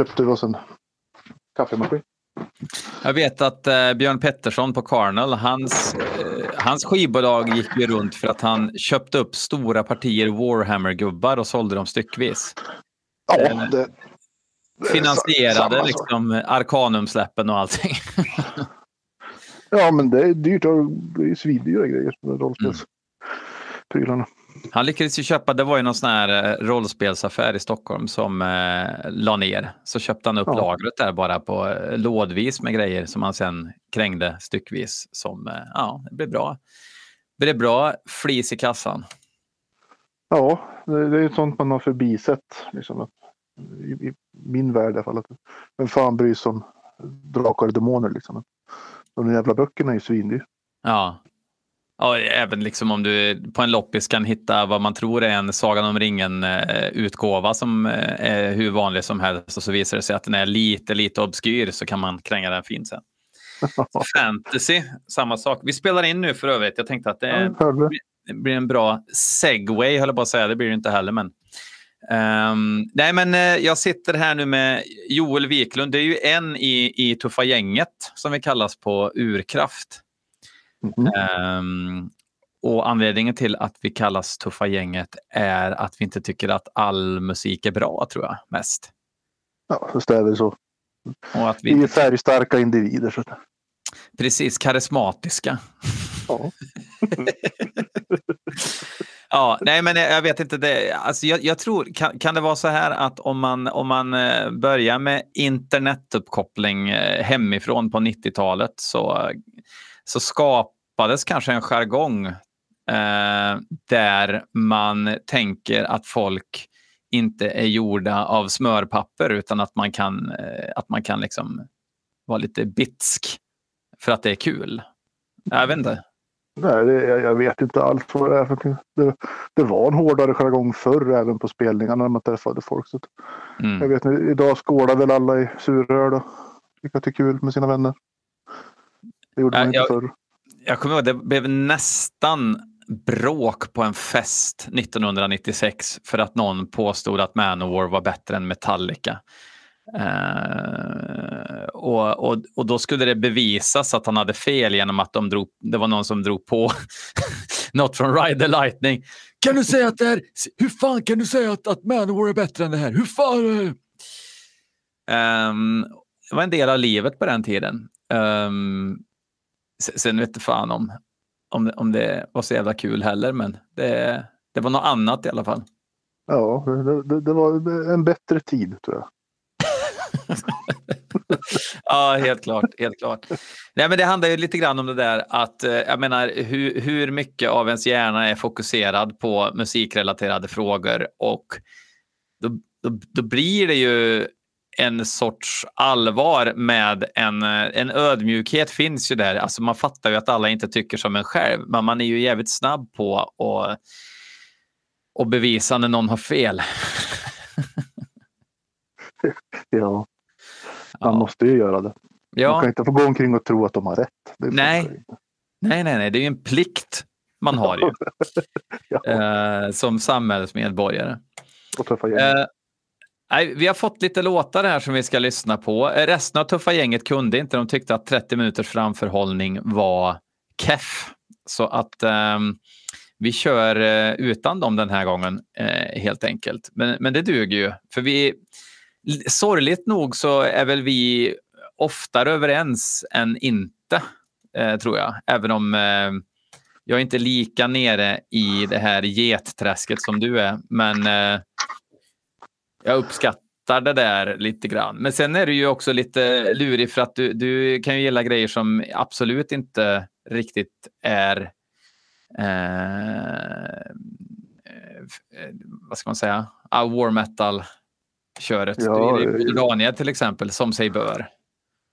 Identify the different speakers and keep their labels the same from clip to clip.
Speaker 1: köpte vi oss en kaffemaskin.
Speaker 2: Jag vet att eh, Björn Pettersson på Carnel, hans, eh, hans skivbolag gick ju runt för att han köpte upp stora partier Warhammer-gubbar och sålde dem styckvis.
Speaker 1: Ja,
Speaker 2: Eh,
Speaker 1: det, det
Speaker 2: Finansierade
Speaker 1: samma
Speaker 2: liksom Arcanum-släppen och allting.
Speaker 1: Ja, men det är dyrt. Det är svindyra grejer. Rollspelsprylarna.
Speaker 2: Han lyckades ju köpa, det var ju någon sån här eh, rollspelsaffär i Stockholm som eh, la ner. Så köpte han upp
Speaker 1: Ja.
Speaker 2: lagret där bara på eh, lådvis med grejer som han sen krängde styckvis. Som, eh, ja, det blev bra. Det blev bra flis i kassan.
Speaker 1: Ja, det, det är ju sånt man har förbisett. Liksom, att, i, I min värld i alla fall. Att, vem fan bryr sig om drakar och demoner liksom? De jävla böckerna är ju svindyra.
Speaker 2: Ja. Ja. Även liksom om du på en loppis kan hitta vad man tror är en Sagan om ringen-utgåva som eh, är hur vanlig som helst och så visar det sig att den är lite, lite obskyr så kan man kränga den fint sen. Fantasy, samma sak. Vi spelar in nu för övrigt. Jag tänkte att det är blir en bra segway, höll jag på att säga. Det blir det inte heller. Men, Ehm, nej, men eh, jag sitter här nu med Joel Wiklund. Det är ju en i, i Tuffa gänget som vi kallas på Urkraft.
Speaker 1: Mhm.
Speaker 2: Ehm, och anledningen till att vi kallas Tuffa gänget är att vi inte tycker att all musik är bra, tror jag, mest.
Speaker 1: Ja, just det är väl så.
Speaker 2: Och att
Speaker 1: Vi är
Speaker 2: vi
Speaker 1: färgstarka individer. Så.
Speaker 2: precis karismatiska.
Speaker 1: Ja.
Speaker 2: Ja, nej, men jag vet inte. Det, alltså jag, jag tror, kan, kan det vara så här att om man, om man eh, börjar med internetuppkoppling eh, hemifrån på 90-talet så, så skapades kanske en jargong eh, där man tänker att folk inte är gjorda av smörpapper utan att man kan, eh, att man kan liksom vara lite bitsk för att det är kul. Jag vet inte.
Speaker 1: Nej, det, jag, vet inte alls vad det är för. Det, det var en hårdare jargong förr även på spelningarna när man träffade folk. Så
Speaker 2: Mm.
Speaker 1: jag vet inte, idag skålar väl alla i suröl och tycker att det är kul med sina vänner. Det gjorde man inte
Speaker 2: jag-
Speaker 1: förr.
Speaker 2: Jag kommer ihåg, det blev nästan bråk på en fest 1996 för att någon påstod att Manowar var bättre än Metallica. Eh, och, och, och då skulle det bevisas att han hade fel genom att de drog, det var någon som drog på något från Ride the Lightning. Kan du säga att det här, hur fan kan du säga att, att Manowar är bättre än det här? Hur fan? Ehm, det var en del av livet på den tiden. Um, sen vet jag fan om, om, om det var så jävla kul heller, men det, det var något annat i alla fall.
Speaker 1: Ja, det, det, det var en bättre tid tror jag.
Speaker 2: Ja, helt klart. Helt klart. Nej, men det handlar ju lite grann om det där att eh, jag menar hur, hur mycket av ens hjärna är fokuserad på musikrelaterade frågor och då, då, då blir det ju en sorts allvar med en, en ödmjukhet finns ju där. Alltså man fattar ju att alla inte tycker som en själv, men man är ju jävligt snabb på att och bevisa när någon har fel.
Speaker 1: Ja, man
Speaker 2: Ja.
Speaker 1: måste ju göra det. Man
Speaker 2: Ja.
Speaker 1: kan inte få gå omkring och tro att de har rätt.
Speaker 2: Nej. Nej, nej, nej, det är ju en plikt man har ju
Speaker 1: Ja,
Speaker 2: eh, som samhällsmedborgare.
Speaker 1: och tuffa gäng.
Speaker 2: Eh, nej, vi har fått lite låtar här som vi ska lyssna på. Resten av Tuffa gänget kunde inte. De tyckte att 30 minuters framförhållning var keff. Så att eh, vi kör eh, utan dem den här gången eh, helt enkelt. Men, men det duger ju. För vi, sorgligt nog så är väl vi oftare överens än inte, eh, tror jag. Även om eh, jag är inte lika nere i det här getträsket som du är. Men eh, jag uppskattar det där lite grann. Men sen är du ju också lite lurig för att du, du kan ju gilla grejer som absolut inte riktigt är eh, eh, vad ska man säga, ah, war metal-köret.
Speaker 1: Ja,
Speaker 2: du gillar
Speaker 1: eh,
Speaker 2: Daniel till exempel, som sig bör.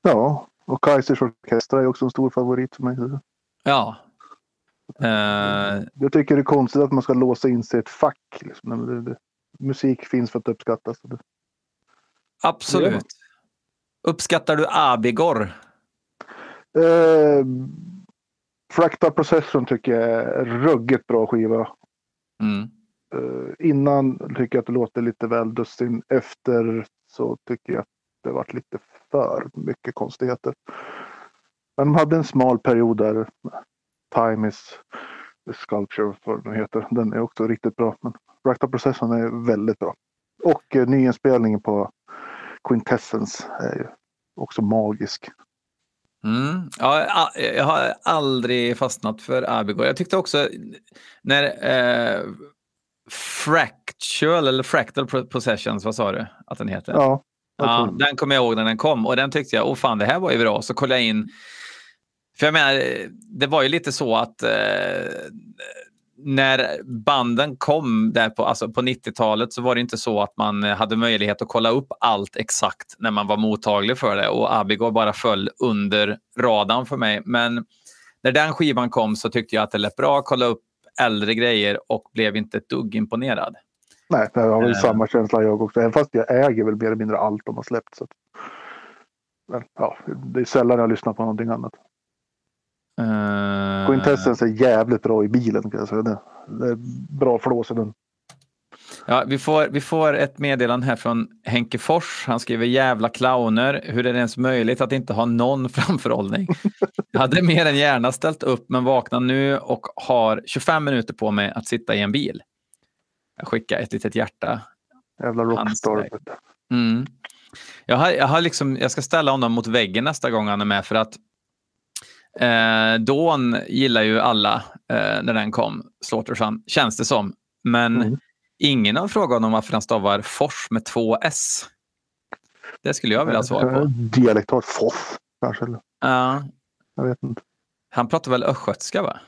Speaker 1: Ja, och Kaisers orkester är också en stor favorit för mig.
Speaker 2: Ja. Eh,
Speaker 1: Jag tycker det är konstigt att man ska låsa in sig i ett fack. Liksom. Det, det, musik finns för att uppskattas.
Speaker 2: Absolut. Uppskattar du Abigor?
Speaker 1: Eh, Fractal Procession tycker jag är ruggigt bra skiva.
Speaker 2: Mm.
Speaker 1: Uh, innan tycker jag att det låter lite väl dussin. Efter så tycker jag att det varit lite för mycket konstigheter. Men de hade en smal period där Time is the Sculpture, vad den heter. Den är också riktigt bra. Men Racta-processen är väldigt bra. Och uh, nyinspelningen på Quintessence är ju också magisk.
Speaker 2: Mm. Ja, jag har aldrig fastnat för Abigail. Jag tyckte också när eh, Fractual eller Fractal Possessions, vad sa du att den heter?
Speaker 1: Ja.
Speaker 2: ja den kommer jag ihåg när den kom och den tyckte jag, åh fan det här var ju bra. Så kollade jag in. För jag menar, det var ju lite så att eh, när banden kom där på, alltså på 90-talet så var det inte så att man hade möjlighet att kolla upp allt exakt när man var mottaglig för det och Abigail bara föll under radarn för mig. Men när den skivan kom så tyckte jag att det lät bra att kolla upp äldre grejer och blev inte ett dugg imponerad.
Speaker 1: Nej, det har väl uh, samma känsla jag också. Även fast jag äger väl mer eller mindre allt de har släppt. Så. Men, ja, det är sällan jag lyssnar på någonting annat. Uh, Quintessence är jävligt bra i bilen kan jag säga. Det, det är bra flås i den.
Speaker 2: Ja, vi, får, vi får ett meddelande här från Henke Fors. Han skriver jävla clowner. Hur är det ens möjligt att inte ha någon framförhållning? Jag hade mer än gärna ställt upp men vaknar nu och har 25 minuter på mig att sitta i en bil. Jag skickar ett litet hjärta.
Speaker 1: Jävla rockstar.
Speaker 2: Mm. Jag, har, jag, har liksom, jag ska ställa honom mot väggen nästa gång han är med för att Eh, Dawn gillar ju alla eh, när den kom, Slaughterson, känns det som. Men mm. ingen har frågat honom varför han stavar Fors med två S. Det skulle jag vilja ha svar på.
Speaker 1: Dialektalt Foss kanske?
Speaker 2: Ja.
Speaker 1: Jag vet inte.
Speaker 2: Han pratar väl östgötska va?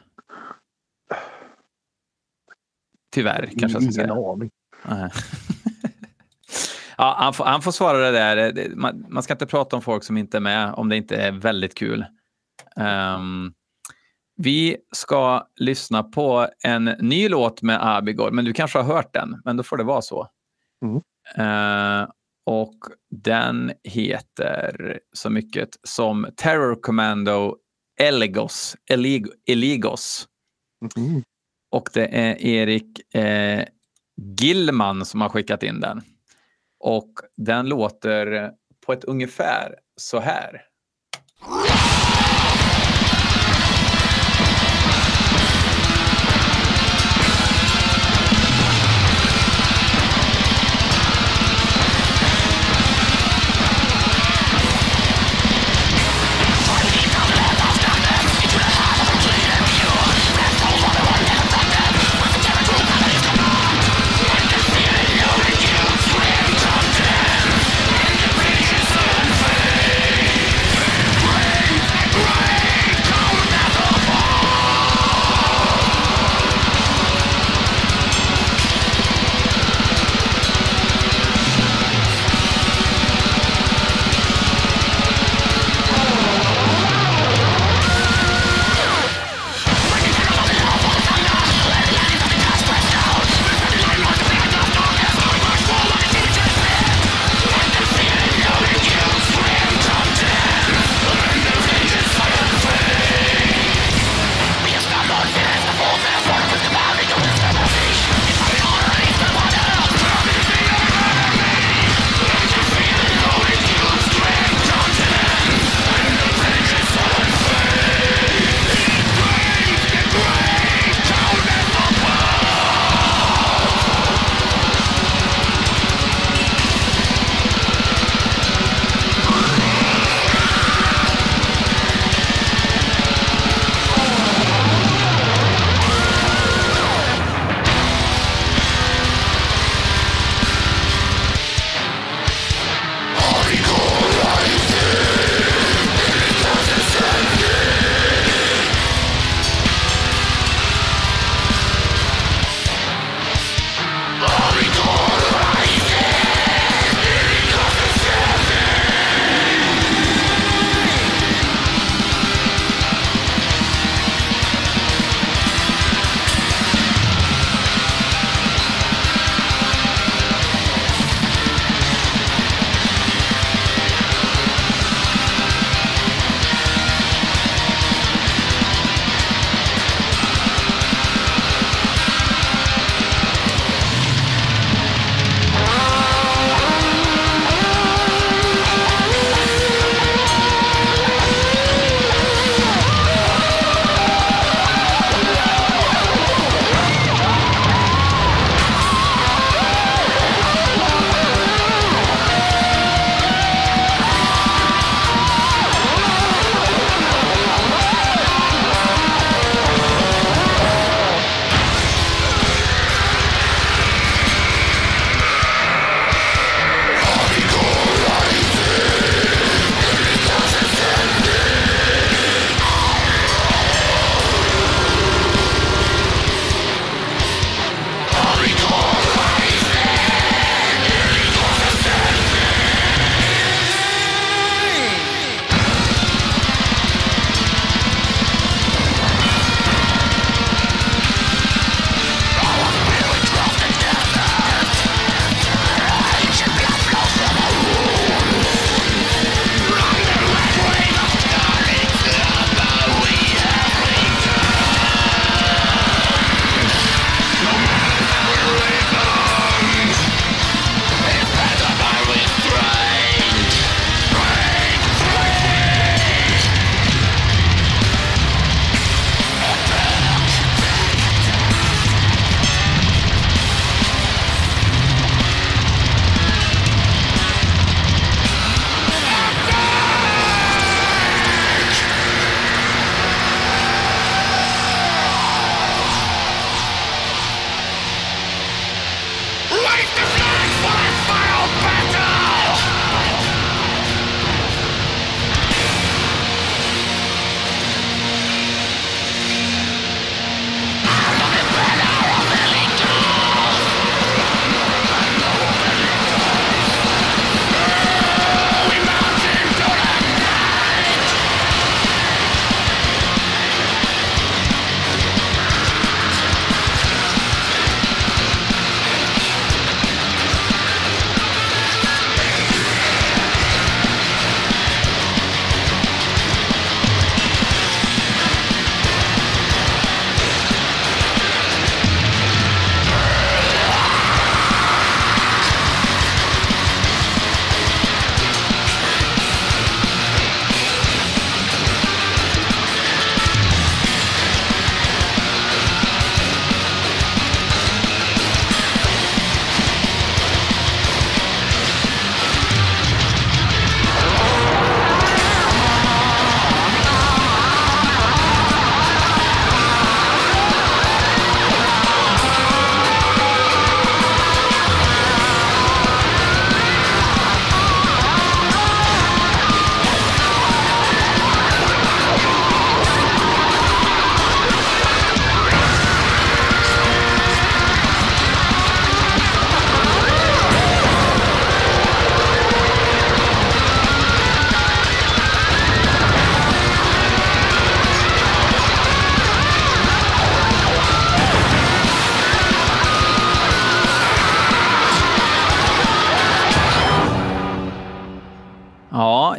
Speaker 2: Tyvärr kanske jag ska säga.
Speaker 1: Ingen aning.
Speaker 2: ja, han, får, han får svara det där. Man, man ska inte prata om folk som inte är med om det inte är väldigt kul. Um, vi ska lyssna på en ny låt med Abigail, men du kanske har hört den, men då får det vara så. Mm. Uh, och den heter så mycket som Terror Commando Eligos. Elig Eligos. Mm. Och det är Erik eh, Gillman som har skickat in den. Och den låter på ett ungefär så här.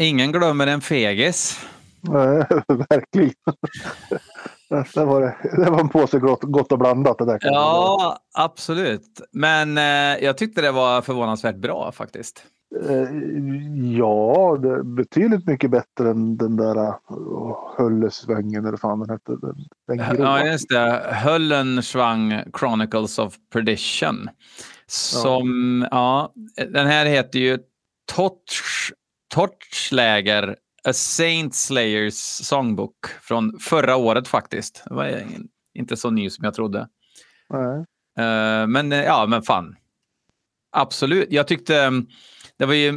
Speaker 2: Ingen glömmer en fegis.
Speaker 1: Nej, verkligen. det, var, det var en påse gott, gott och blandat. Det där.
Speaker 2: Ja, absolut. Men eh, jag tyckte det var förvånansvärt bra faktiskt.
Speaker 1: Eh, ja, det betydligt mycket bättre än den där uh, Höllesvängen eller fan den hette. Den, den
Speaker 2: ja, just det. Höllenschwang Chronicles of Perdition. Som, ja. ja den här heter ju Torch, Torchläger A Saint Slayers Songbook från förra året faktiskt. Det var inte så ny som jag trodde. Uh, men ja, men fan. Absolut. Jag tyckte um, det var ju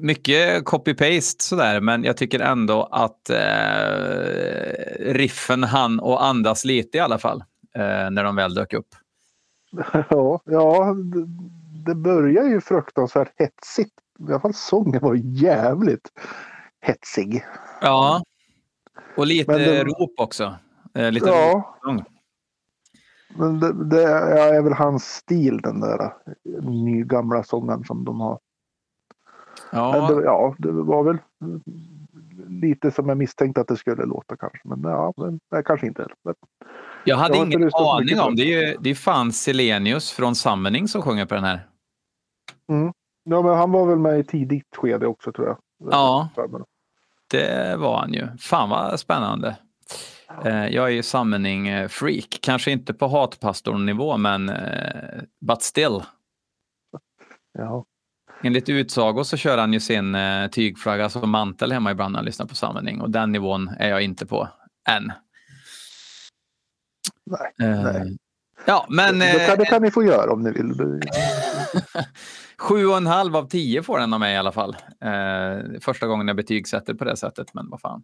Speaker 2: mycket copy-paste sådär, men jag tycker ändå att riffen han och andas lite i alla fall när de väl dök upp.
Speaker 1: Ja, ja det börjar ju fruktansvärt hetsigt. I alla fall sången var jävligt hetsig.
Speaker 2: Ja, och lite det, rop också. Eh, lite
Speaker 1: ja. Rop. Men det, det, är väl hans stil den där nygamla sången som de har.
Speaker 2: Ja.
Speaker 1: Det, ja, det var väl lite som jag misstänkte att det skulle låta kanske. Men ja, men, nej, kanske inte. Men,
Speaker 2: jag hade jag ingen aning om. Det är ju det är fan Selenius från Summoning som sjunger på den här.
Speaker 1: Mm. Ja, men han var väl med i tidigt skede också tror jag.
Speaker 2: Ja, det var han ju. Fan vad spännande. Eh, jag är ju summoning-freak. Kanske inte på hatpastornivå, men uh, but still.
Speaker 1: Ja.
Speaker 2: Enligt utsago så kör han ju sin tygflagga som mantel hemma ibland när han lyssnar på summoning och den nivån är jag inte på än.
Speaker 1: Nej, nej.
Speaker 2: Ja, men...
Speaker 1: Det, det, kan, det kan ni få göra om ni vill.
Speaker 2: Sju och en halv av tio får den av mig i alla fall. Eh, första gången jag betygsätter på det sättet, men vad fan.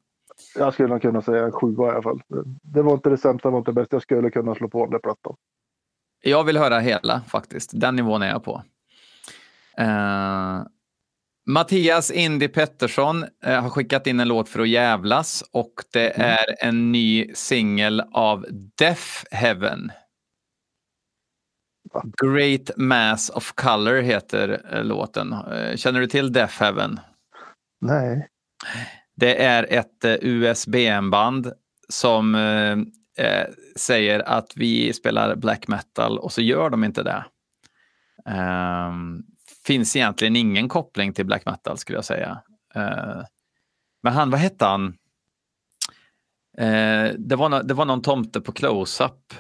Speaker 1: Jag skulle nog kunna säga sju i alla fall. Det var inte det sämsta, det var inte det bästa. Jag skulle kunna slå på den plattan.
Speaker 2: Jag vill höra hela faktiskt. Den nivån är jag på. Eh, Mattias Indy Pettersson eh, har skickat in en låt för att jävlas och det mm. är en ny singel av Death Heaven. Great Mass of Color heter eh, låten. Eh, känner du till Death Heaven?
Speaker 1: Nej.
Speaker 2: Det är ett eh, USB-band som eh, säger att vi spelar black metal och så gör de inte det. Um, finns egentligen ingen koppling till black metal skulle jag säga. Uh, men han, vad hette han? Det, var no det var någon tomte på close-up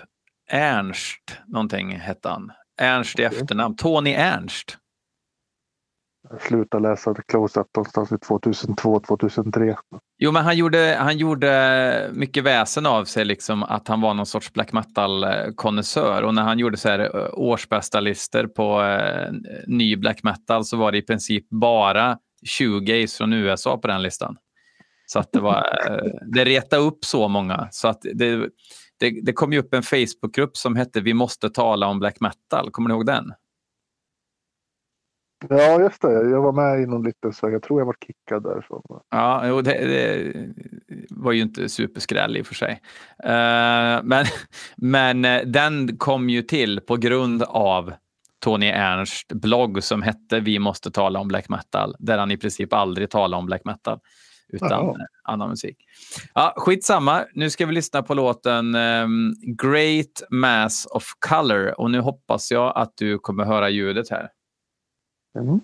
Speaker 2: Ernst någonting hette han. Ernst i efternamn. Tony Ernst.
Speaker 1: Jag slutade läsa Close-Up någonstans i 2002, 2003.
Speaker 2: Jo, men han gjorde, han gjorde mycket väsen av sig, liksom att han var någon sorts black metal-konnässör. Och när han gjorde så här, eh, årsbästa lister på eh, ny black metal så var det i princip bara 20 från USA på den listan. Så att det var, eh, det retade upp så många. Så att det, det, det kom ju upp en Facebookgrupp som hette Vi måste tala om black metal. Kommer ni ihåg den?
Speaker 1: Ja, just det. Jag var med i någon liten sväng. Jag tror jag var kickad därifrån.
Speaker 2: Ja, jo, det, det, var ju inte superskräll i och för sig. Uh, men, men uh, den kom ju till på grund av Tony Ernst blogg som hette Vi måste tala om black metal, där han i princip aldrig talar om black metal utan Aha. annan musik. Ja, skitsamma, nu ska vi lyssna på låten um, Great Mass of Color och nu hoppas jag att du kommer höra ljudet här.
Speaker 1: Mm. Mm.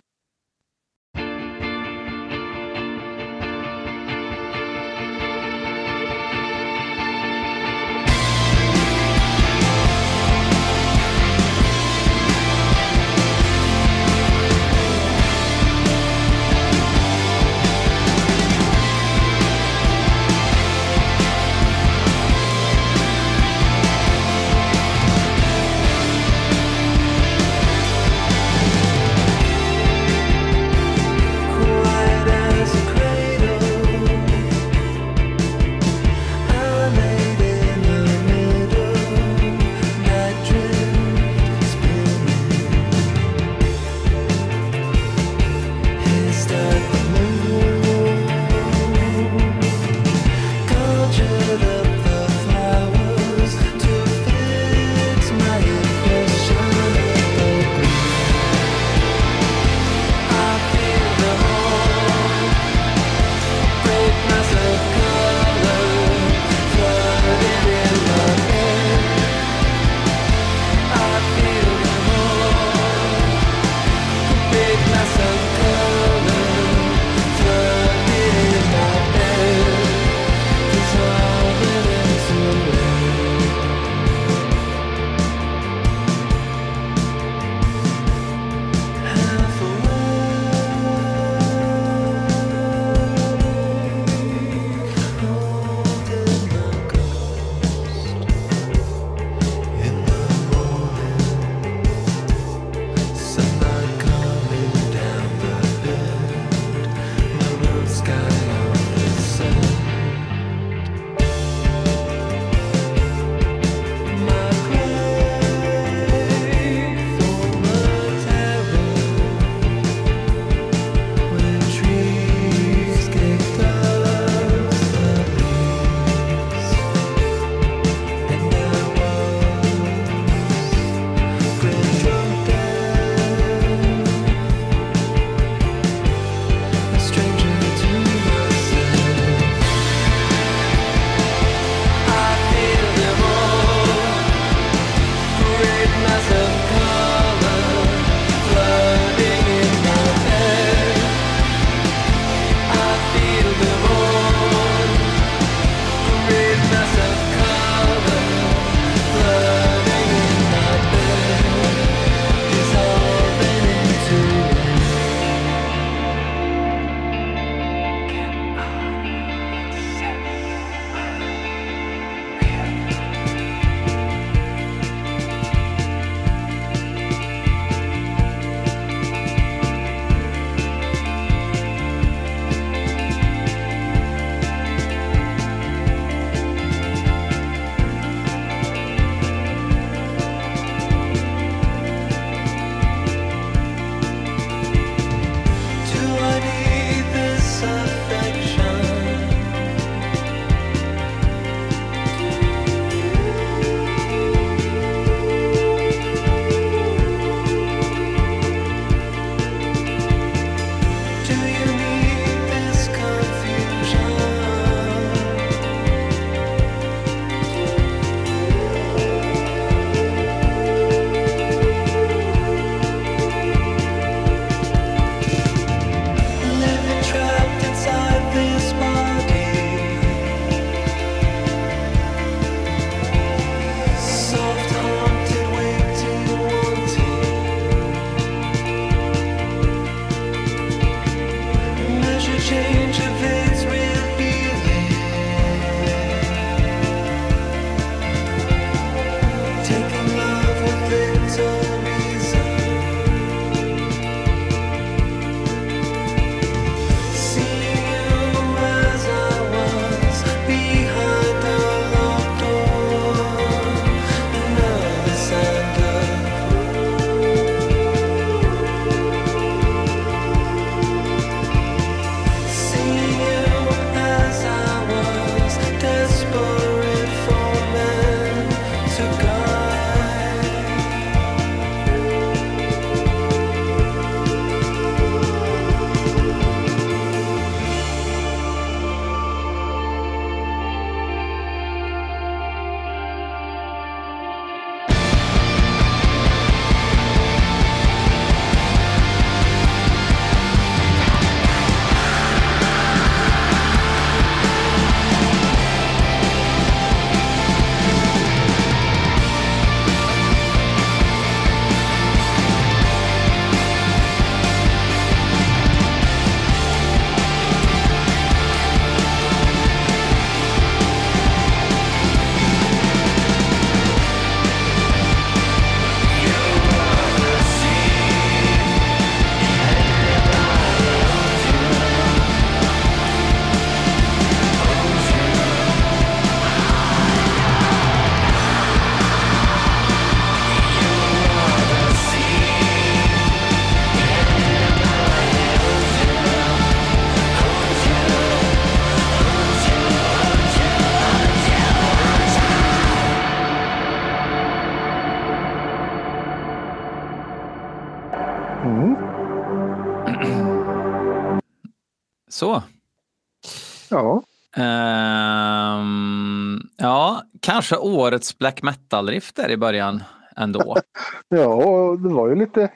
Speaker 2: Kanske årets black metal-riff i början ändå.
Speaker 1: ja, och det var ju lite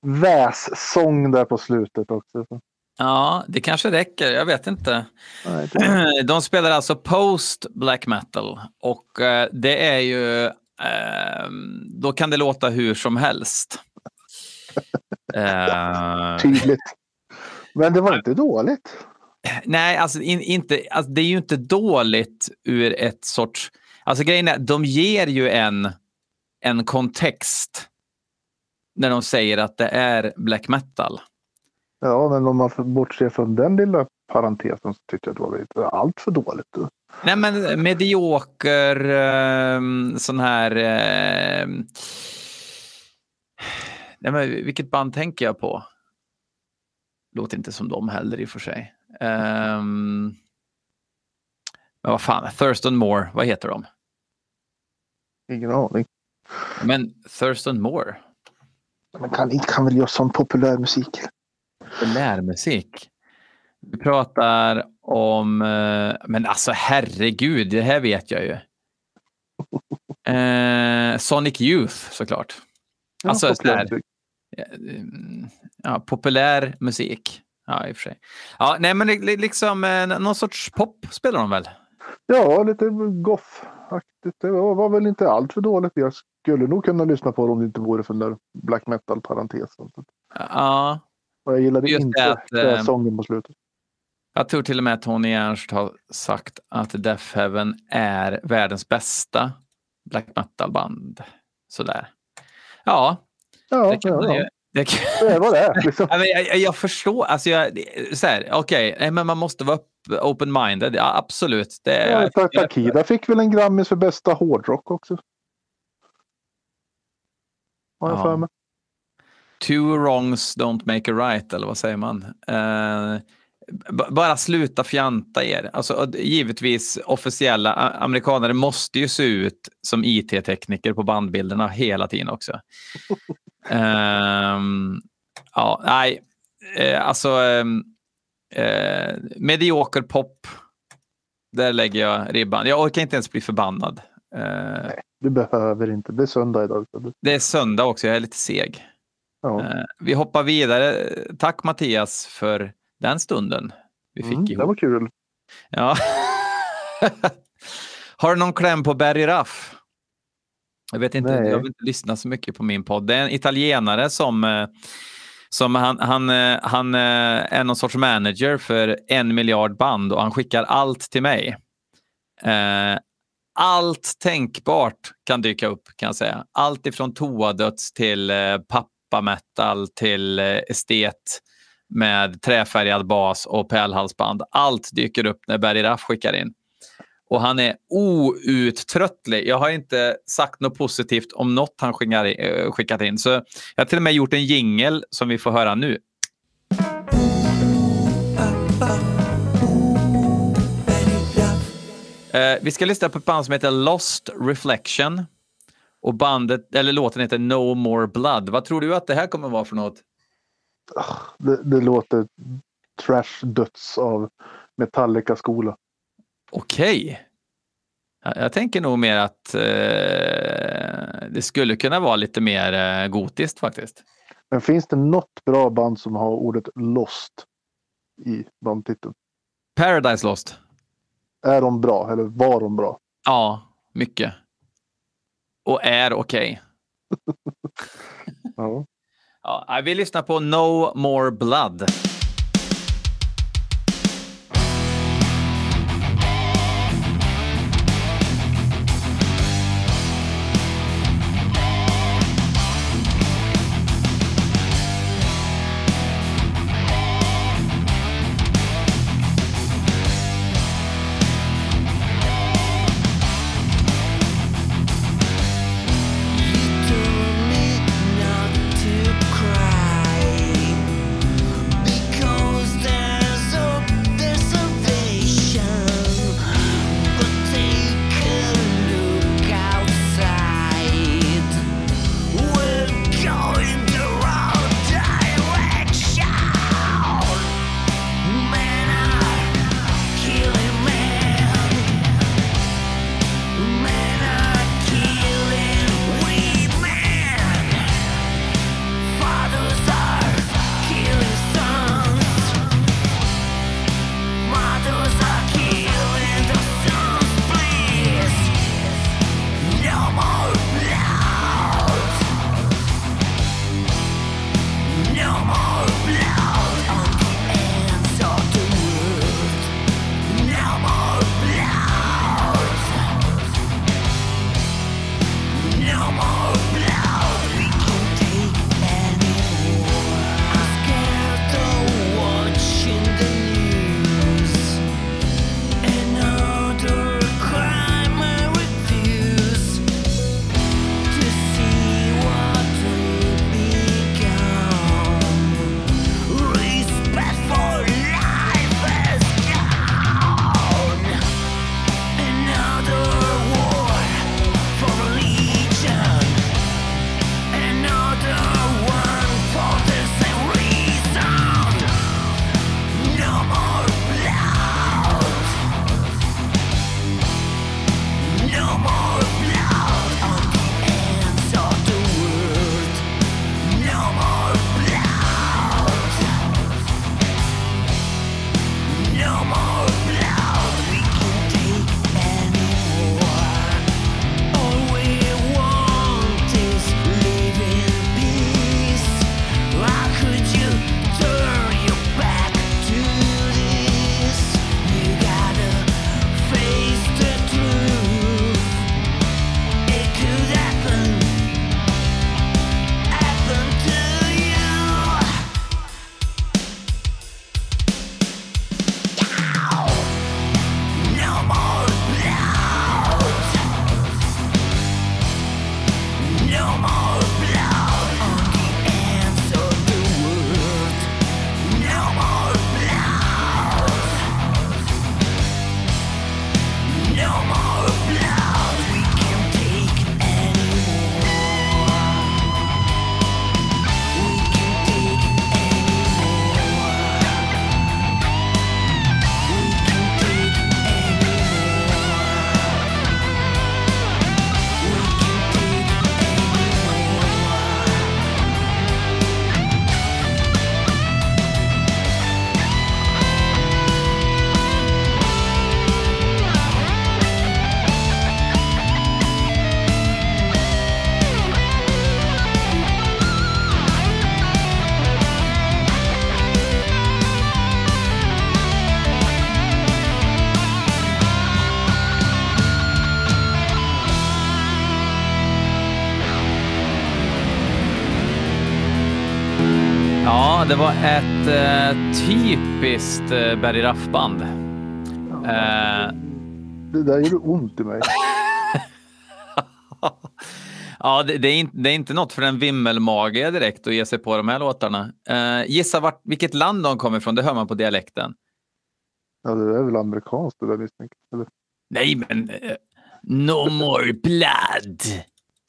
Speaker 1: vässång där på slutet också. så.
Speaker 2: Ja, det kanske räcker. Jag vet inte.
Speaker 1: Nej, det,
Speaker 2: De spelar alltså post black metal och eh, det är ju... ehm, då kan det låta hur som helst. Eh,
Speaker 1: tydligt. Men det var inte dåligt.
Speaker 2: nej, alltså, in, inte, alltså det är ju inte dåligt ur ett sorts... Alltså grejen är, de ger ju en, en kontext när de säger att det är black metal.
Speaker 1: Ja, men om man får bortse från den lilla parentesen så tyckte jag det var lite allt för dåligt.
Speaker 2: Nej, men medioker, eh, sån här... Eh, nej, men vilket band tänker jag på? Låter inte som dem heller i och för sig. Ehm, men vad fan, Thurston Moore, vad heter de?
Speaker 1: Ingen aning.
Speaker 2: Men Thurston Moore,
Speaker 1: Men kan, kan väl göra sån populär musik?
Speaker 2: populärmusik. Vi pratar om, eh, men alltså herregud, det här vet jag ju. Eh, Sonic Youth såklart.
Speaker 1: Ja,
Speaker 2: Alltså,
Speaker 1: populär musik.
Speaker 2: Mm, ja, populär musik. Ja, i och för sig. Ja, nej, men li- li- liksom eh, någon sorts pop spelar de väl?
Speaker 1: Ja, lite goth-aktigt. Det var, var väl inte allt för dåligt. Jag skulle nog kunna lyssna på det om det inte vore för den där black metal-parentesen.
Speaker 2: Ja,
Speaker 1: Och jag gillade
Speaker 2: Just
Speaker 1: inte
Speaker 2: att,
Speaker 1: den
Speaker 2: eh,
Speaker 1: sången på slutet.
Speaker 2: jag tror till och med att Tony Ernst har sagt att Death Heaven är världens bästa black metal-band. Sådär. Ja,
Speaker 1: Ja,
Speaker 2: det kan
Speaker 1: ja, ja.
Speaker 2: Det kan,
Speaker 1: det var det. Liksom.
Speaker 2: Jag, jag- förstår, alltså jag, så här, okej, nej, men man måste vara open-minded, ja, absolut. Det,
Speaker 1: Ja, Ta- Takida fick väl en Grammis för bästa hårdrock också. Har jag
Speaker 2: Ja.
Speaker 1: för mig.
Speaker 2: Two wrongs don't make a right, eller vad säger man? B- bara sluta fjanta er. Alltså, givetvis, officiella amerikanare måste ju se ut som IT-tekniker på bandbilderna hela tiden också. Ehm, ja, nej, eh, alltså ehm, eh, medioker pop. Där lägger jag ribban. Jag orkar inte ens bli förbannad. Eh,
Speaker 1: Du behöver inte. Det är söndag idag.
Speaker 2: det är söndag också, jag är lite seg.
Speaker 1: Ja.
Speaker 2: Eh, Vi hoppar vidare. Tack Mattias för den stunden vi fick
Speaker 1: Mm, det
Speaker 2: ihop.
Speaker 1: var kul.
Speaker 2: Ja. har du någon kläm på Barry Raff? Jag vet inte,
Speaker 1: Nej.
Speaker 2: jag vill inte lyssna så mycket på min podd. Det är en italienare som, eh, som han, han, eh, han eh, är någon sorts manager för en miljard band och han skickar allt till mig. Eh, allt tänkbart kan dyka upp kan jag säga. Allt ifrån toadöds till pappametal till estet med träfärgad bas och pärlhalsband. Allt dyker upp när Berg Raff skickar in. Och han är outtröttlig. Jag har inte sagt något positivt om något han eh, skickat in. Så jag har till och med gjort en jingel som vi får höra nu. Eh, vi ska lyssna på ett band som heter Lost Reflection. Och bandet, eller låten heter No More Blood. Vad tror du att det här kommer vara för något?
Speaker 1: Ah, det, det låter trash döds av Metallica-skola.
Speaker 2: Okej. Jag, jag tänker nog mer att eh, det skulle kunna vara lite mer eh, gotiskt faktiskt.
Speaker 1: Men finns det något bra band som har ordet Lost i bandtiteln?
Speaker 2: Paradise Lost.
Speaker 1: Är de bra eller var de bra?
Speaker 2: Ja, mycket. Och är okej.
Speaker 1: Ja.
Speaker 2: Ja, vi lyssnar på No More Blood. Det var ett eh, typiskt eh, Berry Raff-band. Eh,
Speaker 1: Det där gjorde ont i mig.
Speaker 2: ja, det, det, är inte, det är inte något för en vimmelmage direkt att ge sig på de här låtarna. Eh, gissa vart, vilket land de kommer ifrån, det hör man på dialekten.
Speaker 1: Ja, det är väl amerikanskt det där misstänker. Eller?
Speaker 2: Nej, men... eh, no more blood.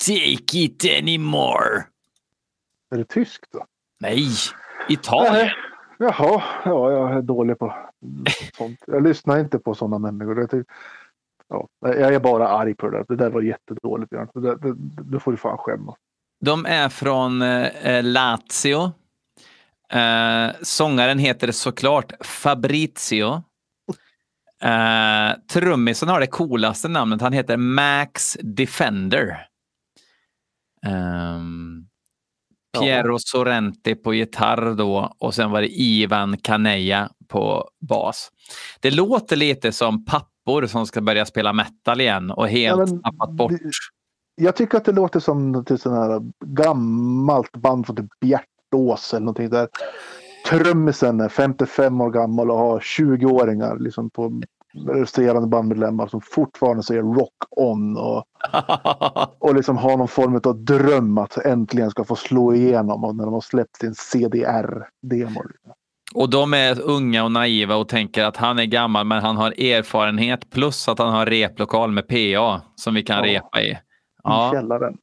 Speaker 2: Take it anymore.
Speaker 1: Är det tyskt då?
Speaker 2: Nej, Italien.
Speaker 1: Jaha, ja, jag är dålig på sånt. Jag lyssnar inte på sådana människor. Jag, tycker, ja, jag är bara arg på det där. Det där var jättedåligt, Björn. Det, där, det, det får du fan skämmas.
Speaker 2: De är från eh, Lazio. Eh, sångaren heter såklart Fabrizio. Eh, trummisen har det coolaste namnet. Han heter Max Defender. Ehm, Piero Sorrenti på gitarr då och sen var det Ivan Caneja på bas. Det låter lite som pappor som ska börja spela metal igen och helt
Speaker 1: Ja, men
Speaker 2: tappat bort.
Speaker 1: Jag tycker att det låter som till sån här gammalt band från typ Bjärtås eller någonting där. Trummisen är 55 år gammal och har 20-åringar liksom på resterande bandmedlemmar som fortfarande säger rock on och, och liksom har någon form av dröm att äntligen ska få slå igenom och när de har släppt sin CDR-demo.
Speaker 2: Och de är unga och naiva och tänker att han är gammal men han har erfarenhet plus att han har replokal med PA som vi kan
Speaker 1: Ja.
Speaker 2: repa i.
Speaker 1: I
Speaker 2: Ja.
Speaker 1: källaren.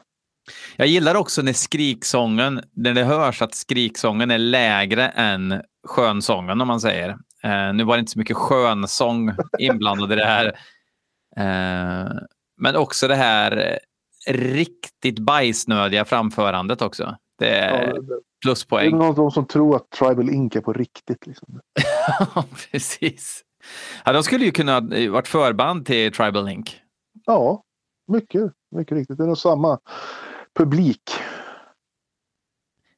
Speaker 2: Jag gillar också när skriksången, när det hörs att skriksången är lägre än skönsången om man säger. Eh, nu var det inte så mycket skönsång inblandad i det här. Eh, men också det här eh, riktigt bajsnödiga framförandet också. Det är
Speaker 1: Ja, det- det är
Speaker 2: pluspoäng.
Speaker 1: någon de som tror att Tribal Ink är på riktigt. Liksom.
Speaker 2: Ja, precis. Ja, de skulle ju kunna ha varit förband till Tribal Link.
Speaker 1: Ja, mycket, mycket riktigt. Det är nog samma publik.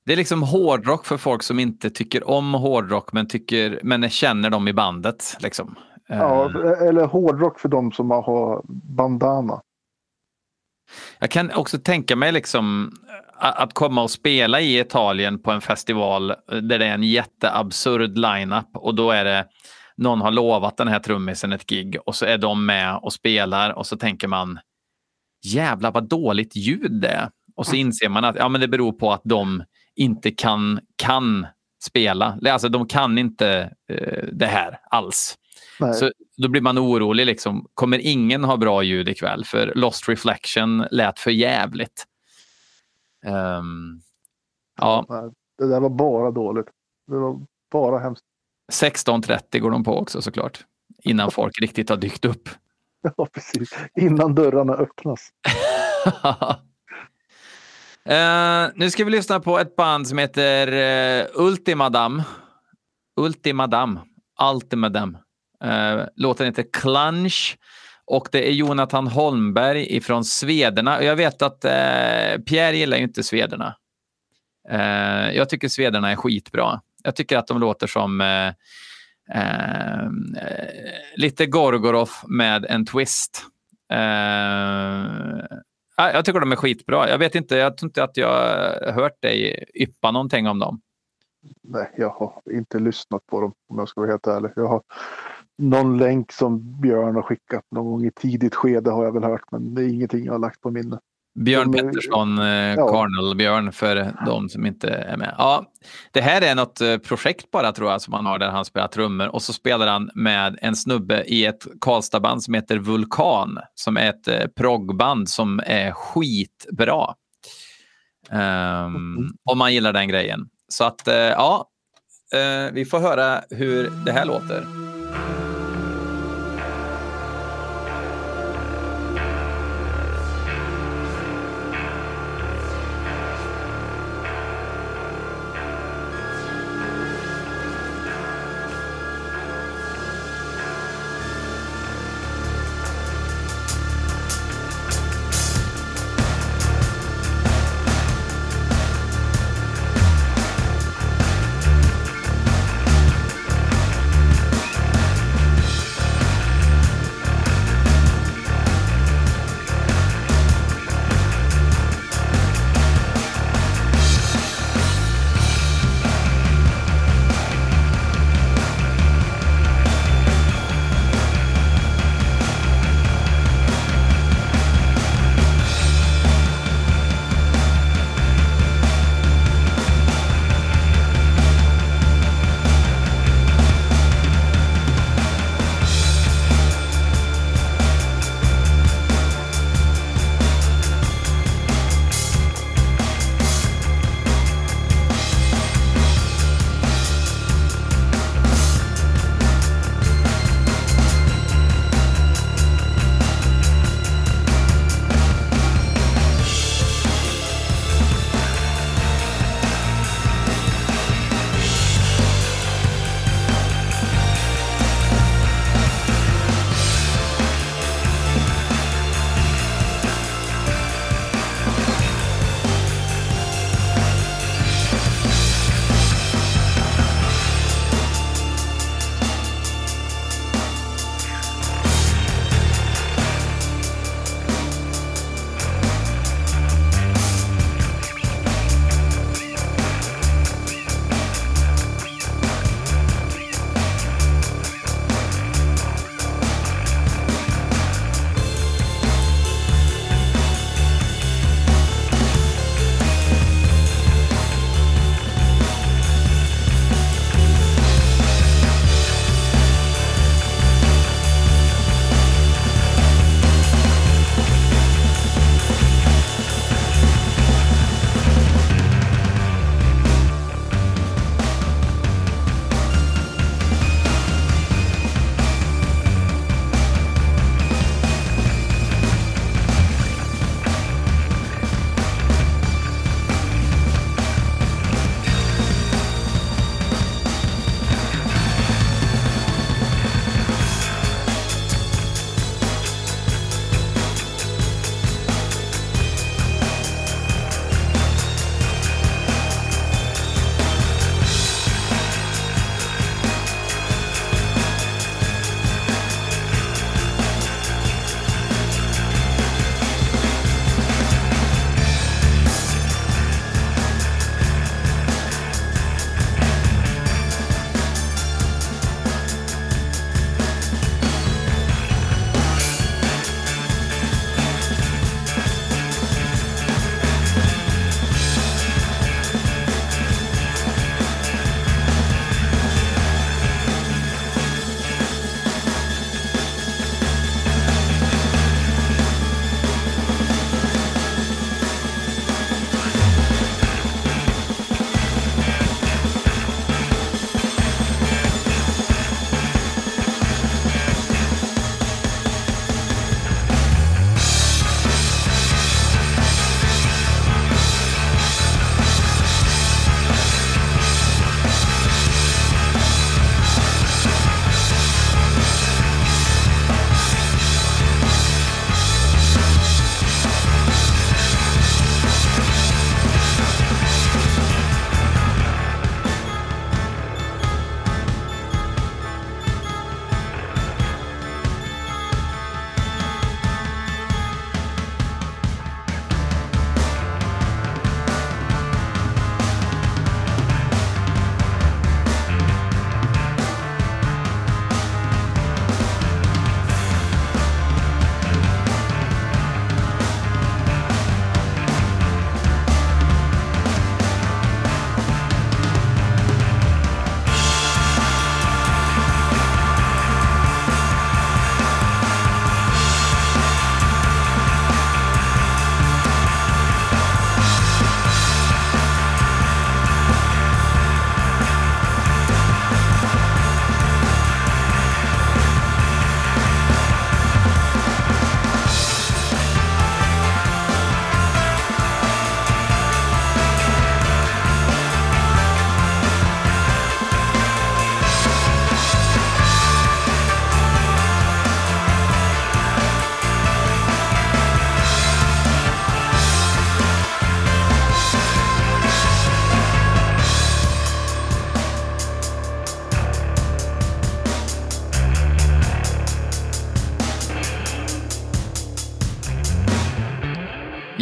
Speaker 2: Det är liksom hårdrock för folk som inte tycker om hårdrock men, tycker, men känner dem i bandet. Liksom. Eh,
Speaker 1: Ja, eller hårdrock för de som har bandana.
Speaker 2: Jag kan också tänka mig liksom att komma och spela i Italien på en festival där det är en jätteabsurd lineup och då är det någon har lovat den här trummisen ett gig och så är de med och spelar och så tänker man jävlar vad dåligt ljud det är. Och så inser man att ja, men det beror på att de inte kan, kan spela. Alltså de kan inte eh, det här alls.
Speaker 1: Nej.
Speaker 2: Så då blir man orolig. Liksom. Kommer ingen ha bra ljud ikväll? För Lost Reflection lät för jävligt. Ehm, ja,
Speaker 1: Det där var bara dåligt. Det var bara hemskt.
Speaker 2: 16.30 går de på också såklart. Innan folk riktigt har dykt upp.
Speaker 1: Ja, precis. Innan dörrarna öppnas.
Speaker 2: Uh, nu ska vi lyssna på ett band som heter uh, Ultimadam. Ultimadam. Ultimadam. Uh, låten heter Clunch. Och det är Jonathan Holmberg ifrån Svederna. Jag vet att uh, Pierre gillar ju inte Svederna. Uh, jag tycker Svederna är skitbra. Jag tycker att de låter som uh, uh, lite Gorgoroff med en twist. Jag tycker de är skitbra. Jag vet inte, jag tror inte att jag har hört dig yppa någonting om dem.
Speaker 1: Nej, jag har inte lyssnat på dem om jag ska vara helt ärlig. Jag har någon länk som Björn har skickat någon gång i tidigt skede har jag väl hört, men det är ingenting jag har lagt på minnet.
Speaker 2: Björn
Speaker 1: är-
Speaker 2: Pettersson, eh,
Speaker 1: Ja.
Speaker 2: Carnal-Björn för de som inte är med. Ja, det här är något eh, projekt bara tror jag som han har där han spelar trummor och så spelar han med en snubbe i ett Karlstadband som heter Vulkan som är ett eh, proggband som är skitbra. Um, om man gillar den grejen. Så att ja, vi får höra hur det här låter.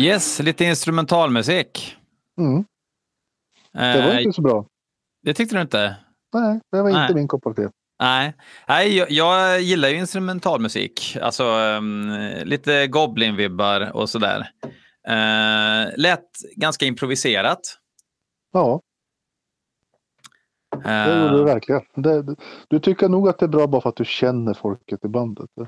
Speaker 2: Yes, lite instrumentalmusik.
Speaker 1: Mm. Det var
Speaker 2: Eh,
Speaker 1: inte så bra.
Speaker 2: det tyckte du inte?
Speaker 1: Nej, det var inte
Speaker 2: Nej.
Speaker 1: min kopp av te.
Speaker 2: Nej, Nej jag, jag gillar ju instrumentalmusik. Alltså um, lite Goblin-vibbar och sådär. Uh, lät ganska improviserat.
Speaker 1: Ja, det gjorde du
Speaker 2: Uh,
Speaker 1: verkligen. Det, det- du tycker nog att det är bra bara för att du känner folket i bandet.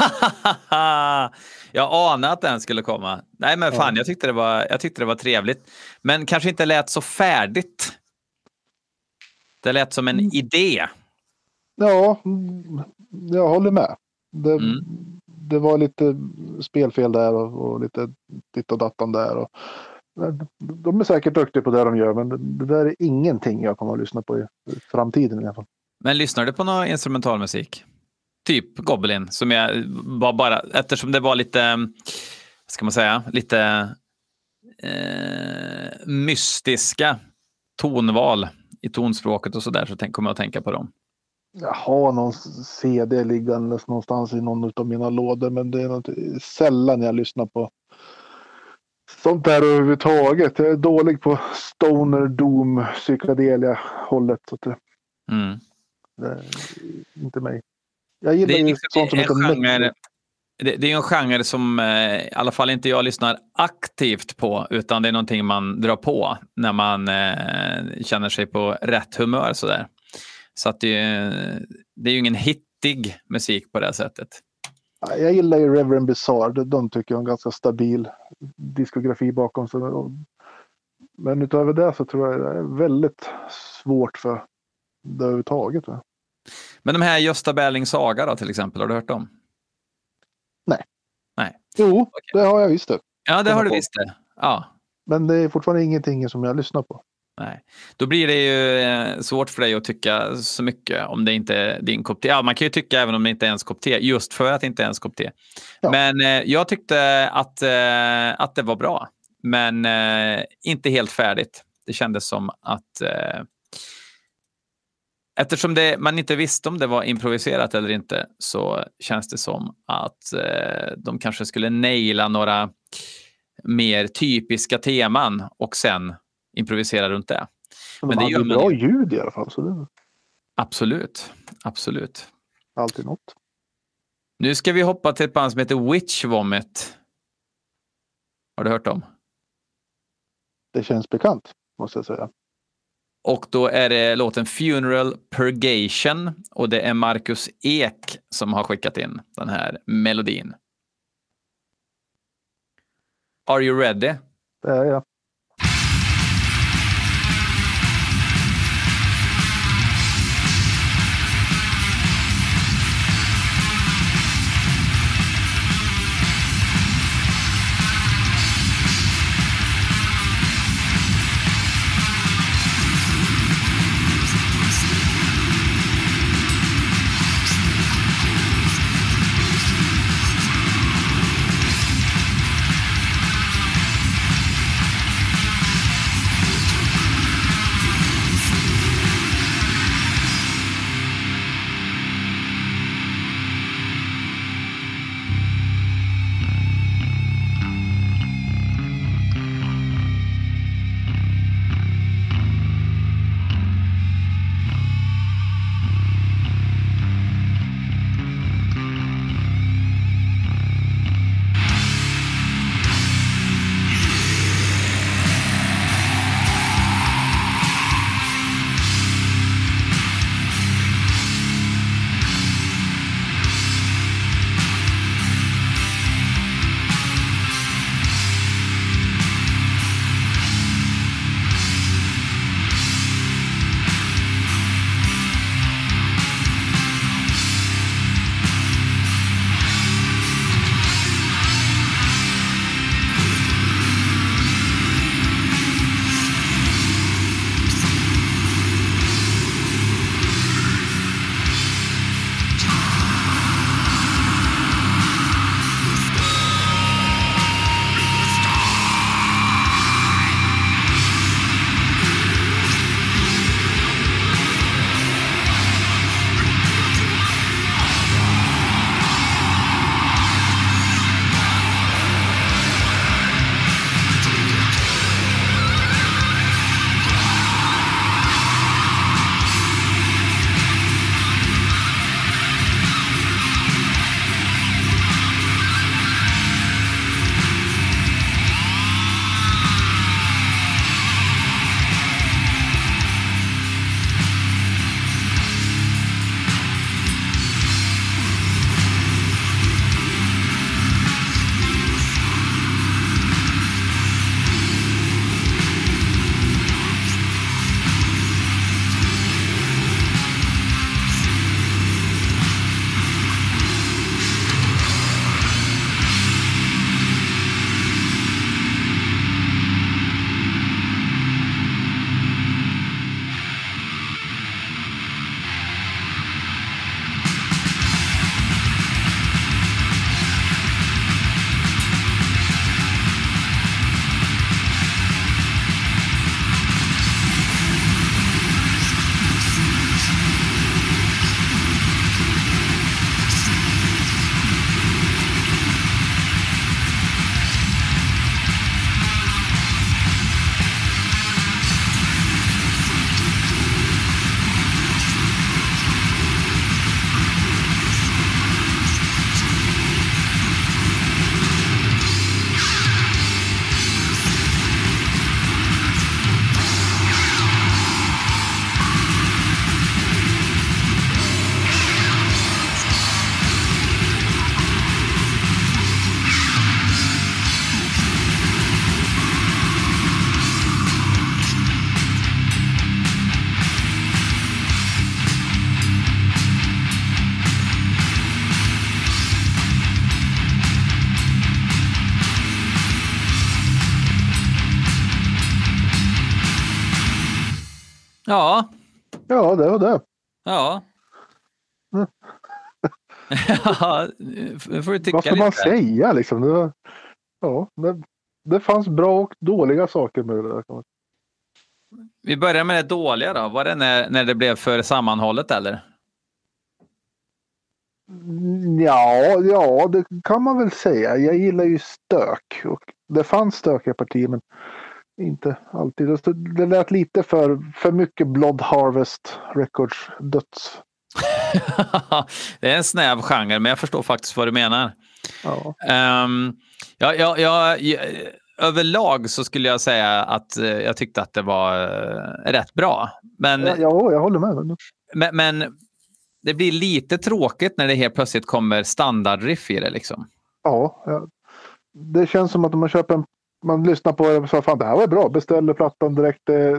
Speaker 2: jag anade att den skulle komma. Nej, men fan,
Speaker 1: Ja.
Speaker 2: jag, tyckte det var, jag tyckte det var trevligt. Men kanske inte lät så färdigt. Det lät som en
Speaker 1: Mm.
Speaker 2: idé.
Speaker 1: Ja, jag håller med. Det,
Speaker 2: Mm.
Speaker 1: det var lite spelfel där och, och lite ditt och dattan där. Och, de är säkert duktiga på det de gör men det, där är ingenting jag kommer att lyssna på i i framtiden i alla fall.
Speaker 2: Men lyssnar du på någon instrumentalmusik? Typ Goblin, som jag var bara, eftersom det var lite, ska man säga, lite eh, mystiska tonval i tonspråket och sådär, så tänk, kommer jag att tänka på dem.
Speaker 1: Jag har någon CD liggandes någonstans i någon av mina lådor men det är något, sällan jag lyssnar på sånt där överhuvudtaget. Jag är dålig på stoner, doom, psykedelia hållet. Så det,
Speaker 2: Mm.
Speaker 1: det är inte mig. Jag gillar
Speaker 2: Det är,
Speaker 1: ju sånt som
Speaker 2: en
Speaker 1: heter
Speaker 2: genre, det, det är en genre som eh, i alla fall inte jag lyssnar aktivt på, utan det är någonting man drar på när man eh, känner sig på rätt humör. Sådär. Så att det, är- det är ju ingen hittig musik på det sättet.
Speaker 1: Ja, Jag gillar ju Reverend Bizarre. De- tycker jag har en ganska stabil diskografi bakom sig. Men utöver det så tror jag det är väldigt svårt för det överhuvudtaget. va.
Speaker 2: Men de här Gösta Berlings saga då till exempel, har du hört dem?
Speaker 1: Jo, det har jag visst det.
Speaker 2: Ja, det har du visst det. Ja,
Speaker 1: Men det är fortfarande ingenting som jag lyssnar på.
Speaker 2: nej. Då blir det ju eh, svårt för dig att tycka så mycket om det inte är din kopp te. Ja, man kan ju tycka även om det inte är ens kopp te, just för att det inte är ens kopp te.
Speaker 1: Ja.
Speaker 2: Men eh, jag tyckte att, eh, att det var bra, men eh, inte helt färdigt. Det kändes som att eh, Eftersom det, man inte visste om det var improviserat eller inte så känns det som att eh, de kanske skulle naila några mer typiska teman och sen improvisera runt det.
Speaker 1: Men,
Speaker 2: Men
Speaker 1: de
Speaker 2: det
Speaker 1: hade
Speaker 2: man
Speaker 1: bra
Speaker 2: ju.
Speaker 1: ljud i alla fall. Så det
Speaker 2: Absolut, absolut.
Speaker 1: alltid något.
Speaker 2: Nu ska vi hoppa till ett band som heter Witch Vomit. Har du hört dem?
Speaker 1: Det känns bekant måste jag säga.
Speaker 2: Och då är det låten Funeral Purgation och det är Marcus Ek som har skickat in den här melodin. Are you ready?
Speaker 1: Det är jag.
Speaker 2: Ja.
Speaker 1: Mm.
Speaker 2: ja, nu får du tycka
Speaker 1: Vad ska
Speaker 2: lite.
Speaker 1: man säga liksom? Det, ja, det, det fanns bra och dåliga saker med det där.
Speaker 2: Vi börjar med det dåliga då. Var det när, när det blev för sammanhållet eller?
Speaker 1: Ja, ja, det kan man väl säga. Jag gillar ju stök. Och det fanns stökiga partier men inte alltid. Det- Det lät lite för, för mycket Blood Harvest Records döds.
Speaker 2: det är en snäv genre, men jag förstår faktiskt vad du menar.
Speaker 1: Ja.
Speaker 2: Um, ja, ja, ja, ja, överlag så skulle jag säga att eh, jag tyckte att det var eh, rätt bra. Men,
Speaker 1: Ja, ja, jag håller med.
Speaker 2: men, men det blir lite tråkigt när det helt plötsligt kommer standardriff i det. Liksom.
Speaker 1: Ja, ja. Det känns som att om man köper en man lyssnar på det och säger fan det här var bra. Beställer plattan direkt. eh,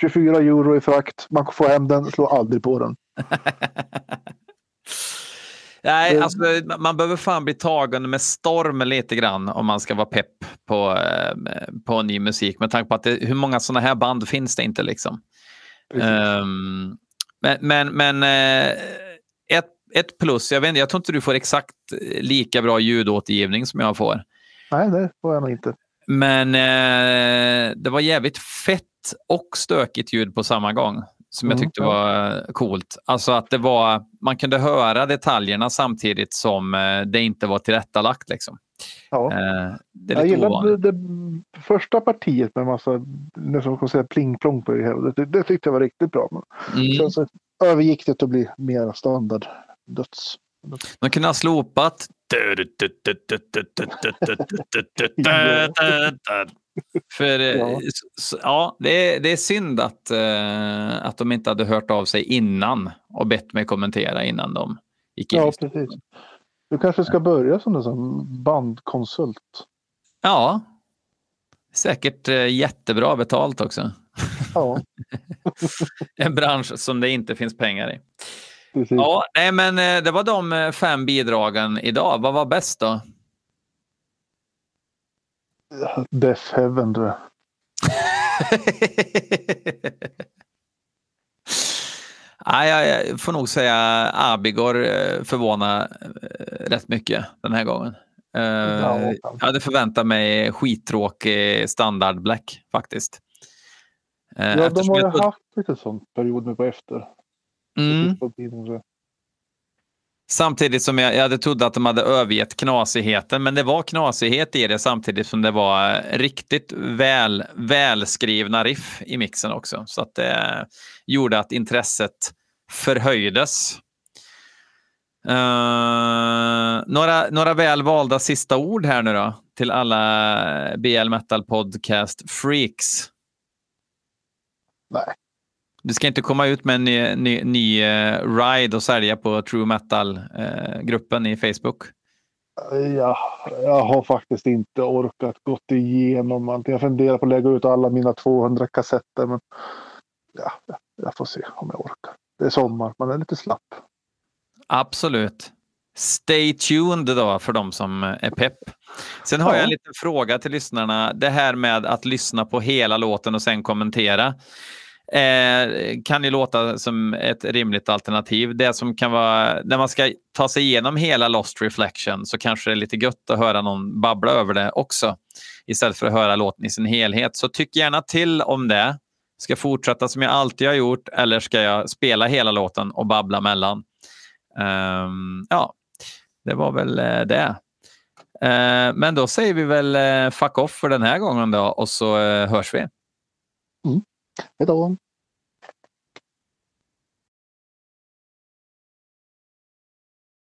Speaker 1: 24 euro i frakt. Man får hem den. Slår aldrig på den.
Speaker 2: Nej,
Speaker 1: Det-
Speaker 2: alltså, man behöver fan bli tagen med storm lite grann om man ska vara pepp på, eh, på ny musik. Med tanke på att det, hur många sådana här band finns det inte liksom. Ehm, men men, men eh, ett, ett plus, jag, vet inte, jag tror inte du får exakt lika bra ljudåtergivning som jag får.
Speaker 1: Nej, det får jag nog inte.
Speaker 2: Men eh, det var jävligt fett och stökigt ljud på samma gång. Som jag
Speaker 1: Mm,
Speaker 2: tyckte var coolt. Alltså att det var, man kunde höra detaljerna samtidigt som eh, det inte var tillrättalagt. Liksom.
Speaker 1: Ja.
Speaker 2: Eh, det är
Speaker 1: Jag gillade
Speaker 2: ovanligt.
Speaker 1: det, första partiet med massa, säga pling-plong på det hela. Det, det tyckte jag var riktigt bra. Men
Speaker 2: Mm.
Speaker 1: sen så övergick det till att bli mer standard döds.
Speaker 2: Man kunde ha slopat... För eh,
Speaker 1: Ja.
Speaker 2: det är, det är synd att, eh, att de inte hade hört av sig innan och bett mig kommentera innan de gick in.
Speaker 1: Ja, precis. Du kanske ska börja som en bandkonsult.
Speaker 2: Ja, säkert eh, jättebra betalt också.
Speaker 1: Ja,
Speaker 2: En bransch som det inte finns pengar i.
Speaker 1: precis.
Speaker 2: Ja, nej, men eh, det var de eh, fem bidragen idag. Vad var bäst då?
Speaker 1: Death Heaven jag.
Speaker 2: Nej, jag, får nog säga Abigor eh, förvånar rätt mycket den här gången.
Speaker 1: Ja,
Speaker 2: jag hade förväntat mig skittråkig standard black faktiskt.
Speaker 1: Ja, de har
Speaker 2: jag
Speaker 1: haft lite sån period nu på efter.
Speaker 2: Mm, samtidigt som jag, jag hade trott att de hade övergett knasigheten, men det var knasighet i det samtidigt som det var eh, riktigt väl, välskrivna riff i mixen också. Så att det gjorde att intresset förhöjdes. Eh, några, några väl valda sista ord här nu då till alla BL Metal Podcast freaks.
Speaker 1: Nej.
Speaker 2: Du ska inte komma ut med en ny, ny, ny eh, ride och sälja på True Metal-gruppen i Facebook.
Speaker 1: Ja, jag har faktiskt inte orkat gått igenom allt. Jag funderar på att lägga ut alla mina 200 kassetter. Men ja, jag får se om jag orkar. Det är sommar, man är lite slapp.
Speaker 2: Absolut. Stay tuned då för de som är pepp. Sen har
Speaker 1: Ja.
Speaker 2: jag en liten fråga till lyssnarna. Det här med att lyssna på hela låten och sen kommentera. Eh, kan ju låta som ett rimligt alternativ. Det som kan vara, när man ska ta sig igenom hela Lost Reflection så kanske det är lite gött att höra någon babbla över det också. Istället för att höra låten i sin helhet. Så tyck gärna till om det. Ska jag fortsätta som jag alltid har gjort eller ska jag spela hela låten och babbla mellan? Um, ja, det var väl eh, det. Eh, men då säger vi väl eh, fuck off för den här gången då och så hörs vi. Mm.
Speaker 1: Hej då!